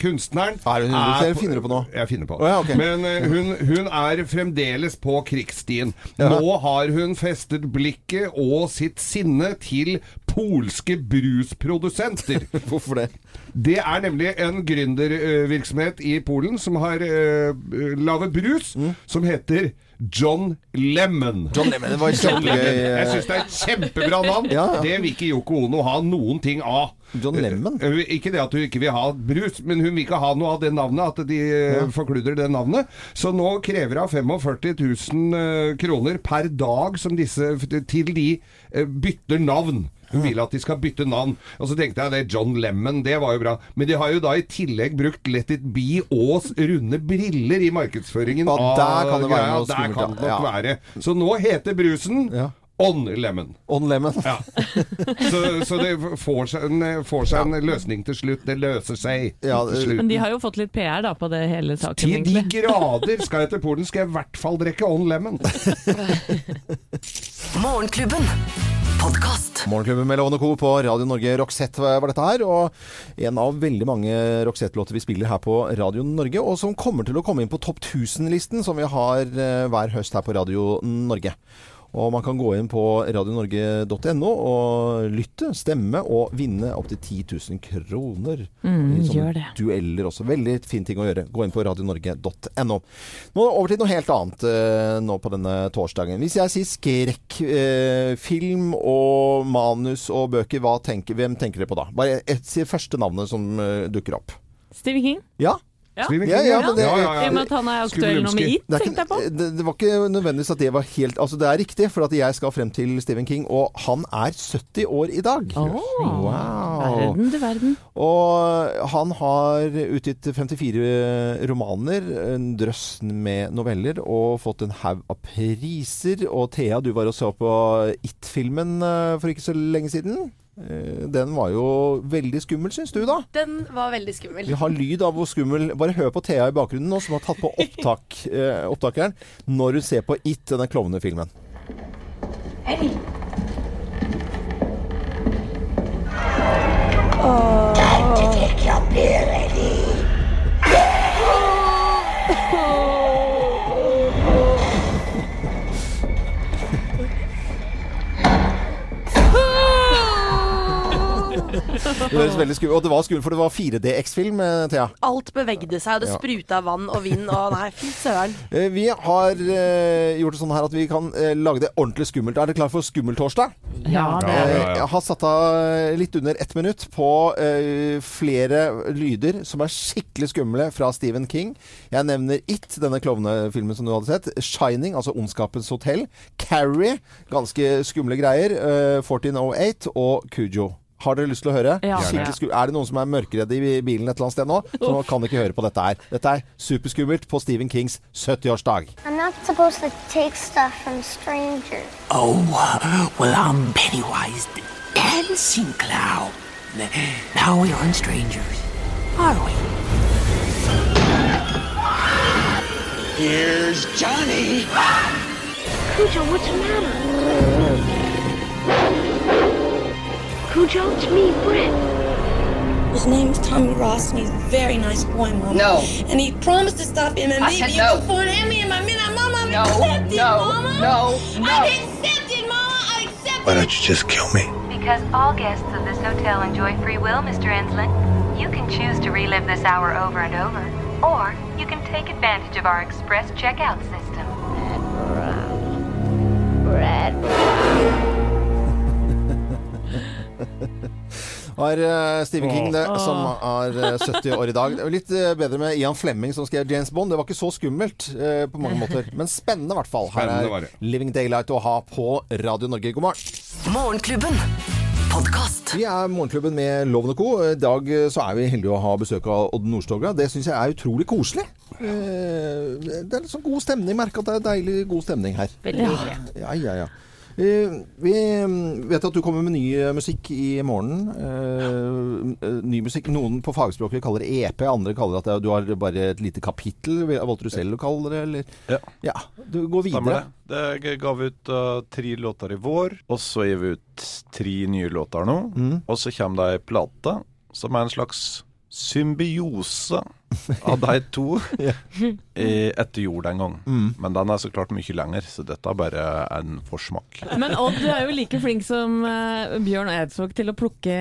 kunstneren. Er hun 103, eller finner du på noe? Jeg finner på. Oh, ja, okay. Men eh, hun, hun er fremdeles på krigsstien. Ja. Nå har hun festet blikket og sitt sinne til polske brusprodusenter. *laughs* Hvorfor det? Det er nemlig en gründervirksomhet i Polen som har uh, laget brus som heter John Lemon. Mm. John Lemon, det var *laughs* kjempegøy. Jeg syns det er et kjempebra navn. *laughs* Ja, ja. Det vil ikke Yoko Ono ha noen ting av. John Lemon? Eh, Ikke det at hun ikke vil ha brus, men hun vil ikke ha noe av det navnet, at de ja. forkludrer det navnet. Så nå krever hun 45 000 eh, kroner per dag som disse, til de eh, bytter navn. Hun vil at de skal bytte navn. Og så tenkte jeg det John Lemon, det var jo bra. Men de har jo da i tillegg brukt Let It Be og runde briller i markedsføringen. Og der kan det være noe skummelt, ja. Så nå heter brusen Ja. On Lemon. On Lemon. Ja. Så, så det får seg, en, får seg en løsning til slutt. Det løser seg Ja, til det- slutt. Men de har jo fått litt PR da på det hele saken, Til de grader skal jeg til Polen, skal jeg i hvert fall drikke On Lemon. *laughs* Morgenklubben. Podcast. Morgenklubben med Lovende Co. på Radio Norge. Roxette var dette her. Og en av veldig mange Roxette-låter vi spiller her på Radio Norge, og som kommer til å komme inn på topp 1000-listen som vi har eh, hver høst her på Radio Norge. Og man kan gå inn på radionorge.no og lytte, stemme og vinne opptil 10 000 kroner. Mm, gjør det. Dueller også. Veldig fin ting å gjøre. Gå inn på radionorge.no. Nå over til noe helt annet eh, nå på denne torsdagen. Hvis jeg sier skrekkfilm eh, film og manus og bøker, tenker, hvem tenker dere på da? Bare et, si første navnet som eh, dukker opp. Stephen King. Ja? Ja. Ja, ja, men det- ja, ja, I og med at han er aktuell nå med. It, tenkte jeg på. det, det var ikke nødvendigvis at det var helt Altså, det er riktig, for at jeg skal frem til Stephen King, og han er 70 år i dag. Åh, Wow. Verden du verden. Og han har utgitt 54 romaner, en drøss med noveller, og fått en haug av priser. Og Thea, du var og så på It-filmen eh, for ikke så lenge siden. Eh, Den var jo veldig skummel, syns du da? Den var veldig skummel. Vi har lyd av hvor skummel Bare hør på Thea i bakgrunnen nå, som har tatt på opptak, eh, opptakeren når hun ser på It, denne klovnefilmen. Det høres veldig skummelt Og det var skummelt, for det var 4DX-film, eh, Thea. Alt bevegde seg, og det spruta vann og vind og Nei, fy søren. Eh, Vi har eh, gjort det sånn her at vi kan eh, lage det ordentlig skummelt. Er dere klar for Skummeltorsdag? Ja, det er ja, Eh. Jeg har satt av litt under ett minutt på eh, flere lyder som er skikkelig skumle fra Stephen King. Jeg nevner It, denne klovnefilmen som du hadde sett. Shining, altså Ondskapens hotell. Carrie, ganske skumle greier. eh, 1408 og Kujo. Har dere lyst til å høre? Ja. Er det noen som er mørkeredde i bilen et eller annet sted nå? Så kan ikke høre på dette her. Dette er superskummelt på Stephen Kings 70-årsdag. I'm not supposed to take stuff from strangers. Oh, well, I'm Pennywise the Dancing Clown. Now we aren't strangers, are we? Here's Johnny. Cujo, what's the matter? Cujo, it's me, Britt. His name's Tommy Ross, and he's a very nice boy, Mama. No. And he promised to stop him and I me said you no. before and me and my men. Mama, No, accept it, no, Mama. no, no. I accept it, Mama. I accept Why don't you just kill me? Because all guests of this hotel enjoy free will, Mr. Enslin. You can choose to relive this hour over and over, or you can take advantage of our express checkout system. Har eh, Stephen King det, som er eh, 70 år i dag. Det er litt eh, bedre med Ian Flemming som skrev James Bond. Det var ikke så skummelt eh, på mange måter. Men spennende i hvert fall. Her er. Living Daylight å ha på Radio Norge. God morgen. Morgenklubben. Vi er Morgenklubben med Loven Co. I dag eh, så er vi heldige å ha besøk av Odd Nordstoga. Det syns jeg er utrolig koselig. Eh, Det er litt sånn god stemning. Merker at det er deilig god stemning her. Veldig hyggelig. Ja, ja, ja. Eh, Vi mm, vet at du kommer med ny eh, musikk i morgen. Eh, Ny musikk. Noen på fagspråket kaller det EP, andre kaller det at du har bare et lite kapittel. Valgte du selv å kalle det, eller? Ja. Ja, du går Stemmer videre. det. det. Jeg ga vi ut uh, tre låter i vår, og så gir vi ut tre nye låter nå. Mm. Og så kommer det ei plate som er en slags symbiose *laughs* av de to *laughs* i etter jord en gang. Mm. Men den er så klart mye lenger, så dette er bare en forsmak. Men Odd, du er jo like flink som eh, Bjørn Eidsvåg til å plukke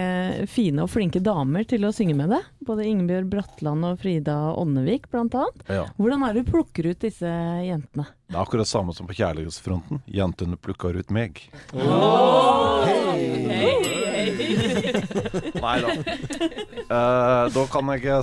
fine og flinke damer til å synge med deg. Både Ingebjørg Bratland og Frida Åndevik, blant annet. Ja. Hvordan er det du plukker ut disse jentene? Det er akkurat samme som på kjærlighetsfronten. Jentene plukker ut meg. Nei da. Uh, da kan jeg ikke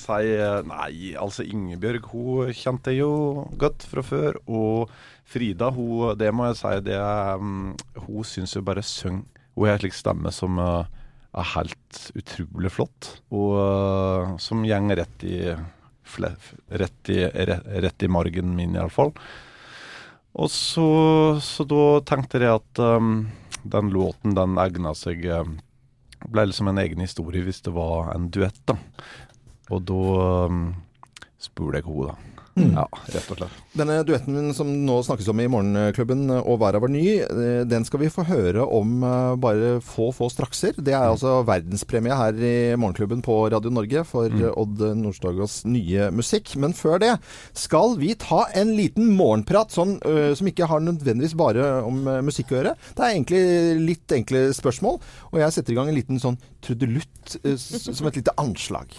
si eh, Nei, altså Ingebjørg hun kjente jeg jo godt fra før. Og Frida, hun, det må jeg si, det er mm, Hun syns jo bare syng. Hun har en slik stemme som eh, er helt utrolig flott. Og eh, som går rett i rett i, rett, rett i margen min, iallfall. Og så, så da tenkte jeg at um, den låten, den egna seg Ble liksom en egen historie hvis det var en duett, da. Og da um, spurte jeg henne, da. Ja, rett og slett. Denne duetten min som nå snakkes om i Morgenklubben, og verden var ny, eh, den skal vi få høre om eh, bare få, få strakser. Det er altså verdenspremie her i Morgenklubben på Radio Norge for mm. Odd Nordstogas nye musikk. Men før det skal vi ta en liten morgenprat sånn, uh, som ikke har nødvendigvis bare om eh, musikk å gjøre. Det er egentlig litt enkle spørsmål, og jeg setter i gang en liten sånn trudelutt uh, som et lite anslag.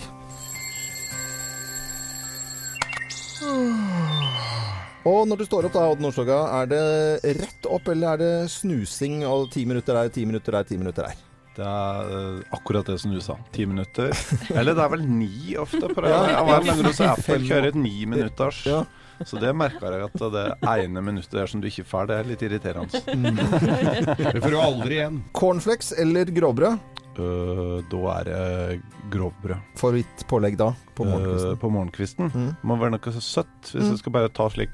Og når du står opp da, Odd Nordstoga, er det rett opp, eller er det snusing og ti minutter der, ti minutter der, ti minutter der? Det er uh, akkurat det som du sa. Ti minutter. Eller det er vel ni ofte. På det. Ja, Jeg var du hos Apple kjøre et ni minutters. Ja. Så det merker jeg at det ene minuttet der som du ikke får, det er litt irriterende. *laughs* Det får du aldri igjen. Cornflakes eller grovbrød? Øh, da er det grovbrød. Favorittpålegg da, på morgenkvisten? Uh, på morgenkvisten. Mm. Må være noe så søtt. Hvis Mm. jeg skal bare ta slik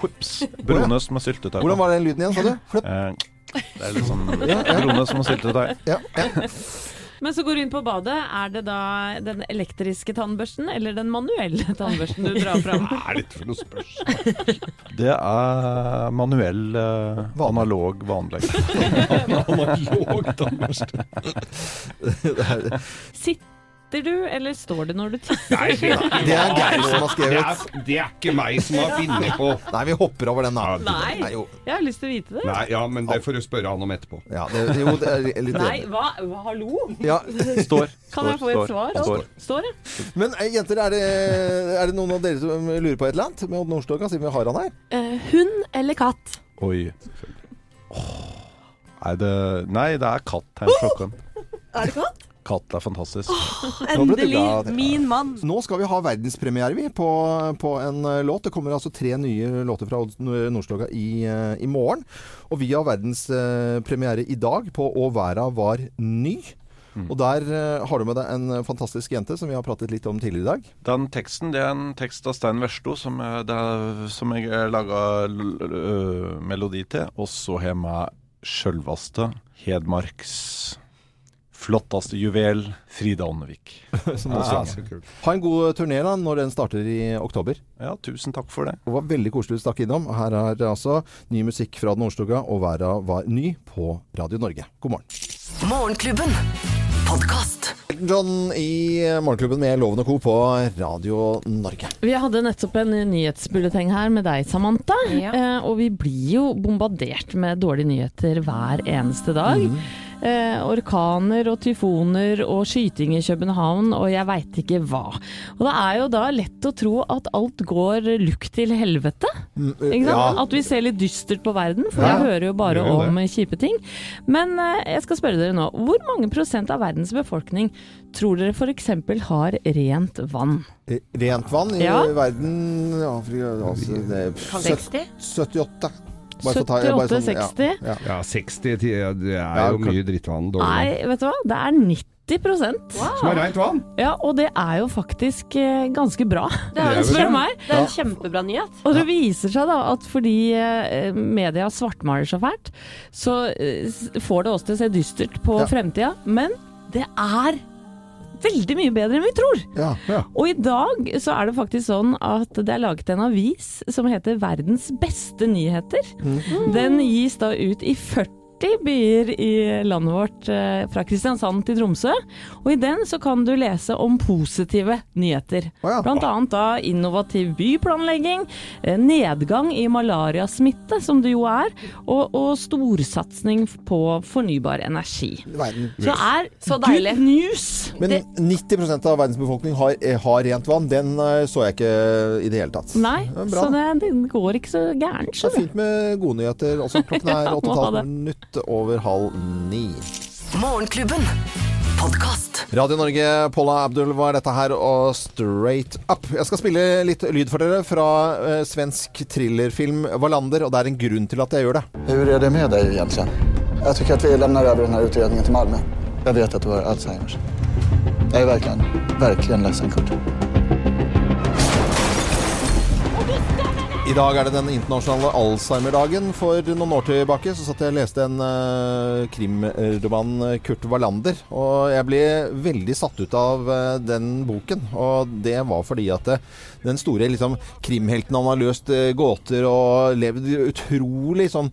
Hups! *laughs* Brones med syltetøy. Hvordan var den lyden igjen, sa du? Eh, det er litt sånn *laughs* Ja, med syltetøy. Ja, ja. *laughs* Men så går du inn på badet. Er det da den elektriske tannbørsten eller den manuelle tannbørsten du drar fram? Hva er dette for noe spørsmål? Det er manuell, eh, analog, vanlig. *laughs* *laughs* Analog tannbørste. Sitt Titter du, eller står det når du tisser? Nei, det, *laughs* Det er Geir som har skrevet. Det er, det er ikke meg som har funnet på. *laughs* Nei, vi hopper over den, da. Nei, jo. jeg har lyst til å vite det. Nei, ja, men det får du spørre han om etterpå. Ja, det, jo, det er litt Nei, hva? hva? Hallo? Ja. *laughs* Står. Kan jeg få et svar? Står. Står det? Men eh, jenter, er det, er det noen av dere som lurer på et eller annet med Odd Nordstoga, siden vi har han her? Uh, hund eller katt? Oi. Åh. Nei, det, nei, det er katt her i Stockholm. Er det katt? Katt er fantastisk. Oh, Endelig! Glad, Min mann. Nå skal vi ha verdenspremiere vi, på, på en eh, låt. Det kommer altså tre nye låter fra Odd Nordstoga i, eh, i morgen. Og vi har verdenspremiere i dag på Å verda var ny. Og der uh, har du med deg en fantastisk jente som vi har pratet litt om tidligere i dag. Den teksten det er en tekst av Stein Versto som, er, som jeg laga melodi til. Og så har jeg med sjølvaste Hedmarks flotteste juvel, Frida Åndevik. *laughs* Ja. Ha en god turné da, når den starter i oktober. Ja, tusen takk for det. Det var veldig koselig du stakk innom. Her er altså ny musikk fra Den Nordstoga, og verda var ny på Radio Norge. God morgen. Morgenklubben. Podcast. John i Morgenklubben med Loven og Co. på Radio Norge. Vi hadde nettopp en nyhetsbulleteng her med deg, Samantha. Eh, og vi blir jo bombardert med dårlige nyheter hver eneste dag. Eh, orkaner og tyfoner og skyting i København og jeg veit ikke hva. Og det er jo da lett å tro at alt går lukt til helvete. Ikke sant? ja. At vi ser litt dystert på verden, for Ja, jeg hører jo bare jo om kjipe ting. Men eh, jeg skal spørre dere nå, hvor mange prosent av verdens befolkning tror dere f.eks. har rent vann? Eh, Rent vann i Ja. verden Afrika, altså, det er Kan søt- 60? 78. Bare for å ta- bare 78, sånn, ja. 60? Ja. Ja, 60 til- Det er Ja, jo kan- mye drittvann. Dårlig. Nei, vet du hva? Det er 90 Som er rent vann? Ja, og det er jo faktisk eh, ganske bra, Det er, *laughs* du meg. det er en kjempebra nyhet. Og det viser seg da at fordi eh, media svartmaler så fælt, så eh, får det oss til å se dystert på Ja. fremtida. Men det er veldig mye bedre enn vi tror. Ja, ja. Og i dag så er det faktisk sånn at det er laget en avis som heter Verdens beste nyheter. Den gis da ut i 40 byer i landet vårt, eh, fra Kristiansand til Tromsø. Og i den så kan du lese om positive nyheter. Blant annet da innovativ byplanlegging, eh, nedgang i malariasmitte, som det jo er, og, og storsatsing på fornybar energi. Verden. Så er Så deilig. good news. Men 90 av verdens befolkning har, eh, har rent vann. Den så jeg ikke i det hele tatt. Nei, bra. så det, det går ikke så gærent. Det er fint med gode nyheter. Også klokken er *laughs* Ja, må ha 8,5 det. Minutt over halv ni. Morgenklubben. Podcast. Radio Norge, Paula Abdul var dette her, og Straight Up. Jeg skal spille litt lyd for dere fra eh, svensk thrillerfilm 'Wallander', og det er en grunn til at jeg gjør det. Hvordan er det med deg egentlig? Jeg syns at vi lemner over denne utredningen til Malmö. Jeg vet at du har Alzheimers. Jeg er verkligen, verkligen ledsen Kurt. I dag er det den internasjonale Alzheimer-dagen. For noen år tilbake så satt jeg og leste en uh, krimroman, eh, Kurt Wallander. Og jeg ble veldig satt ut av uh, den boken. Og det var fordi at uh, den store liksom, krimhelten han har løst gåter og levd utrolig sånn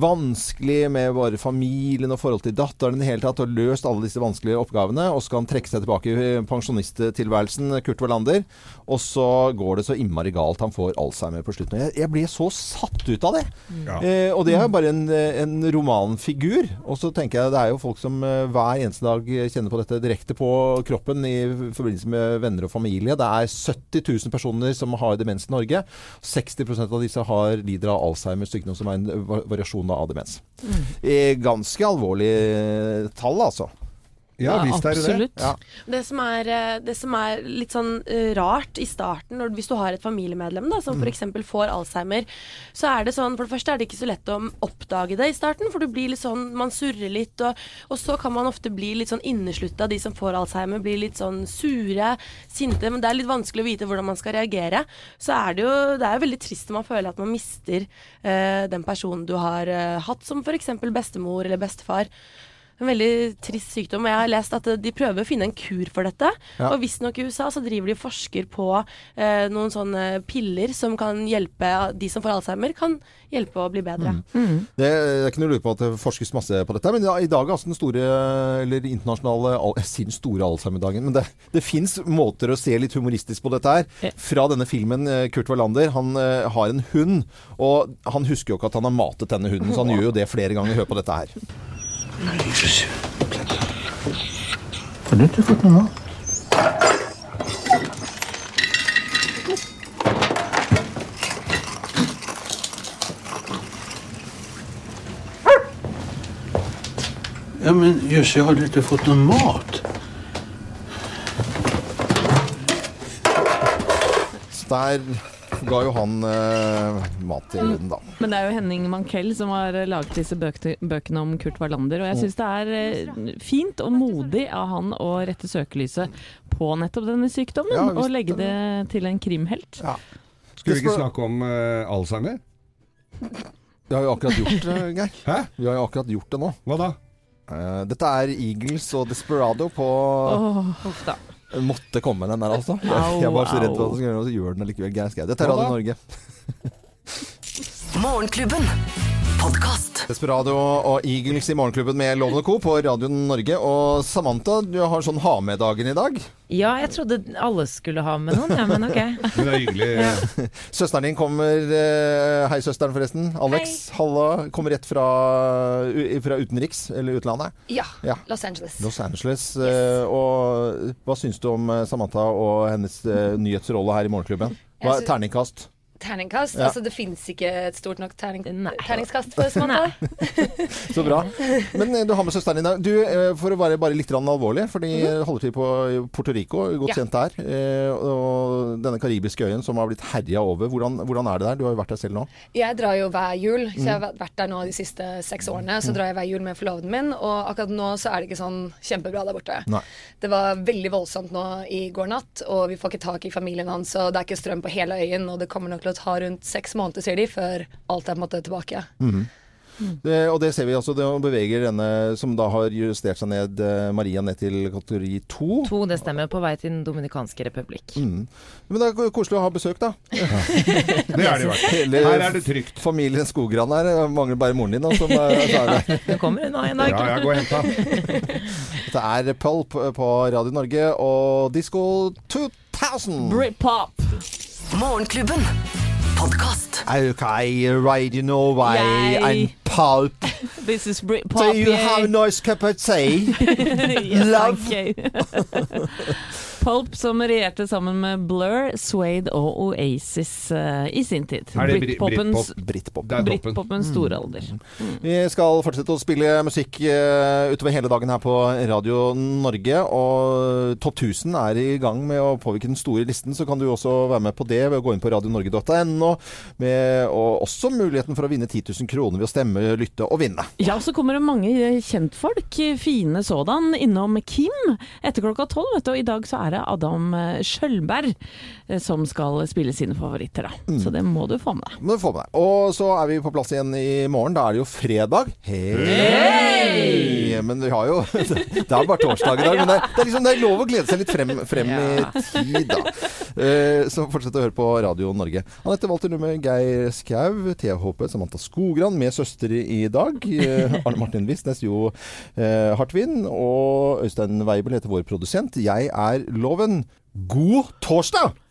vanskelig med bare familien og forhold til datteren i det hele tatt, og løst alle disse vanskelige oppgavene. Og så skal han trekke seg tilbake i pensjonisttilværelsen, Kurt Wallander. Og så går det så innmari galt. Han får Alzheimer på slutten. Jeg, jeg ble så satt ut av det. Ja. Eh, og det er jo bare en, en romanfigur. Og så tenker jeg det er jo folk som eh, hver eneste dag kjenner på dette direkte på kroppen i forbindelse med venner og familie. Det er 70 000 personer som har demens i Norge. 60% av disse har, lider av Alzheimers sykdom, som er en va- variasjon av demens. Mm. ganske alvorlig tall, altså. Ja, Ja, visst er det det. Ja. Det som, er, eh, det som er litt sånn eh, rart i starten, når, hvis du har et familiemedlem da, som Mm. f.eks. får Alzheimer, så er det sånn For det første er det ikke så lett å oppdage det i starten, for du blir litt sånn Man surrer litt, og, og så kan man ofte bli litt sånn inneslutta. De som får Alzheimer, blir litt sånn sure, sinte. Men det er litt vanskelig å vite hvordan man skal reagere. Så er det jo Det er jo veldig trist når man føler at man mister eh, den personen du har eh, hatt som f.eks. bestemor eller bestefar. En veldig trist sykdom. Jeg har lest at eh, de prøver å finne en kur for dette. Ja. Og visstnok i USA så driver de og forsker på eh, noen sånne piller som kan hjelpe de som får Alzheimer, kan hjelpe å bli bedre. Det, det er ikke noe lure på at det forskes masse på dette. Men ja, i dag er altså den store, eller internasjonale al- Jeg sier den store Alzheimer-dagen, men det, det fins måter å se litt humoristisk på dette her. Fra denne filmen eh, Kurt Wallander. Han eh, har en hund, og han husker jo ikke at han har matet denne hunden, så han gjør jo det flere ganger. Hør på dette her. Har du ikke fått noe mat? Ja, men Jussi, har du ikke fått noe mat? Der ga jo han eh, mat til hunden, da. Men det er jo Henning Mankell som har eh, laget disse bøkene, bøkene om Kurt Wallander. Og jeg syns det er eh, fint og modig av han å rette søkelyset på nettopp denne sykdommen. Ja, visst og legge det til en krimhelt. Skulle vi ikke snakke om eh, Alzheimer? Vi har jo akkurat gjort det, *laughs* Geir. Hæ? Vi har jo akkurat gjort det nå. Hva da? Eh, dette er Eagles og Desperado på Uff da. Måtte komme den der, altså. Jeg *laughs* jeg var så redd for at den skulle gjøre noe, så gjør den allikevel. Geir Skau. Dette er Radio? Norge. *laughs* Morgenklubben. Podkast. Desperado og Eagles i Morgenklubben med Lovende Co. på Radio Norge. Og Samantha, du har sånn ha med-dagen i dag. Ja, jeg trodde alle skulle ha med noen, ja, men ok. *laughs* Men det er hyggelig. Ja. Søsteren din kommer eh, Hei, søsteren, forresten. Alex, halla. Kommer rett fra, fra utenriks, eller utlandet. Ja, Ja. Los Angeles. Los Angeles. Yes. Og hva syns du om eh, Samantha og hennes eh, nyhetsrolle her i Morgenklubben? Hva er terningkast? Terningkast? Ja. Altså, det fins ikke et stort nok terning terningskast for Samantha. *laughs* Så bra. Men eh, du har med søsteren din. Du, eh, for å være bare litt alvorlig, for de holder til på Puerto Rico, godt Mhm. Ja. kjent der. eh, Og denne karibiske øyen som har blitt herja over. Hvordan, hvordan er det der? Du har jo vært der selv nå. Jeg drar jo hver jul, så jeg har Mm. vært der nå de siste seks årene. Så drar jeg hver jul med forloveden min, og akkurat nå så er det ikke sånn kjempebra der borte. Nei. Det var veldig voldsomt nå i går natt, og vi får ikke tak i familien hans, og det er ikke strøm på hele øyen, og det kommer nok til å ta rundt seks måneder, sier de, før alt er på en måte tilbake. Mhm. Det, og det ser vi altså, det beveger denne som da har justert seg ned, eh, Maria ned til kategori to. To, det stemmer. På vei til Den dominikanske republikk. Mm. Men det er koselig å ha besøk, da. *laughs* Det er det i hvert fall. Her er det trygt. Familien Skogran her. Mangler bare moren din, da. Som er, så er det. Nå kommer hun nå en dag. Ja, jeg går og henter. *laughs* Dette er Pulp på Radio Norge og Disco 2000. Britpop. Morgenklubben. Podkast. Okay, Radio Norway Yay. I'm Pulp. *laughs* This is Britpop. Do you have a nice cup of tea? *laughs* yes, Love. you. *laughs* Pulp som regjerte sammen med Blur, Suede og Oasis uh, i sin tid. Britpopens, Britpop? Britpop. Det er toppen. Mm. storalder. Vi skal fortsette å spille musikk uh, utover hele dagen her på Radio Norge. Og Topp 1000 er i gang med å påvirke den store listen, så kan du også være med på det ved å gå inn på radionorge.no. med- Og også muligheten for å vinne 10 000 kroner ved å stemme, lytte og vinne. Ja, så kommer det mange eh, kjentfolk, eh, fine sådan, innom Kim etter klokka tolv. vet du, Og i dag så er det Adam eh, Skjølberg som skal spille sine favoritter. da. Mm. Så det må du få med deg. Må du få med deg. Og så er vi på plass igjen i morgen. Da er det jo fredag. Hei! Men vi har jo *laughs* Det er bare torsdag i dag. Men det er, det er liksom det er lov å glede seg litt frem, frem i tid, da. Eh, Så fortsett å høre på Radio Norge. Anette Walter med Geir Skau, Håpe, Samantha Skogran med søster i dag. *laughs* Eh, Arne Martin Visnes, Jo eh, Hartvin. Og Øystein Weibel heter vår produsent. Jeg er Loven. God torsdag!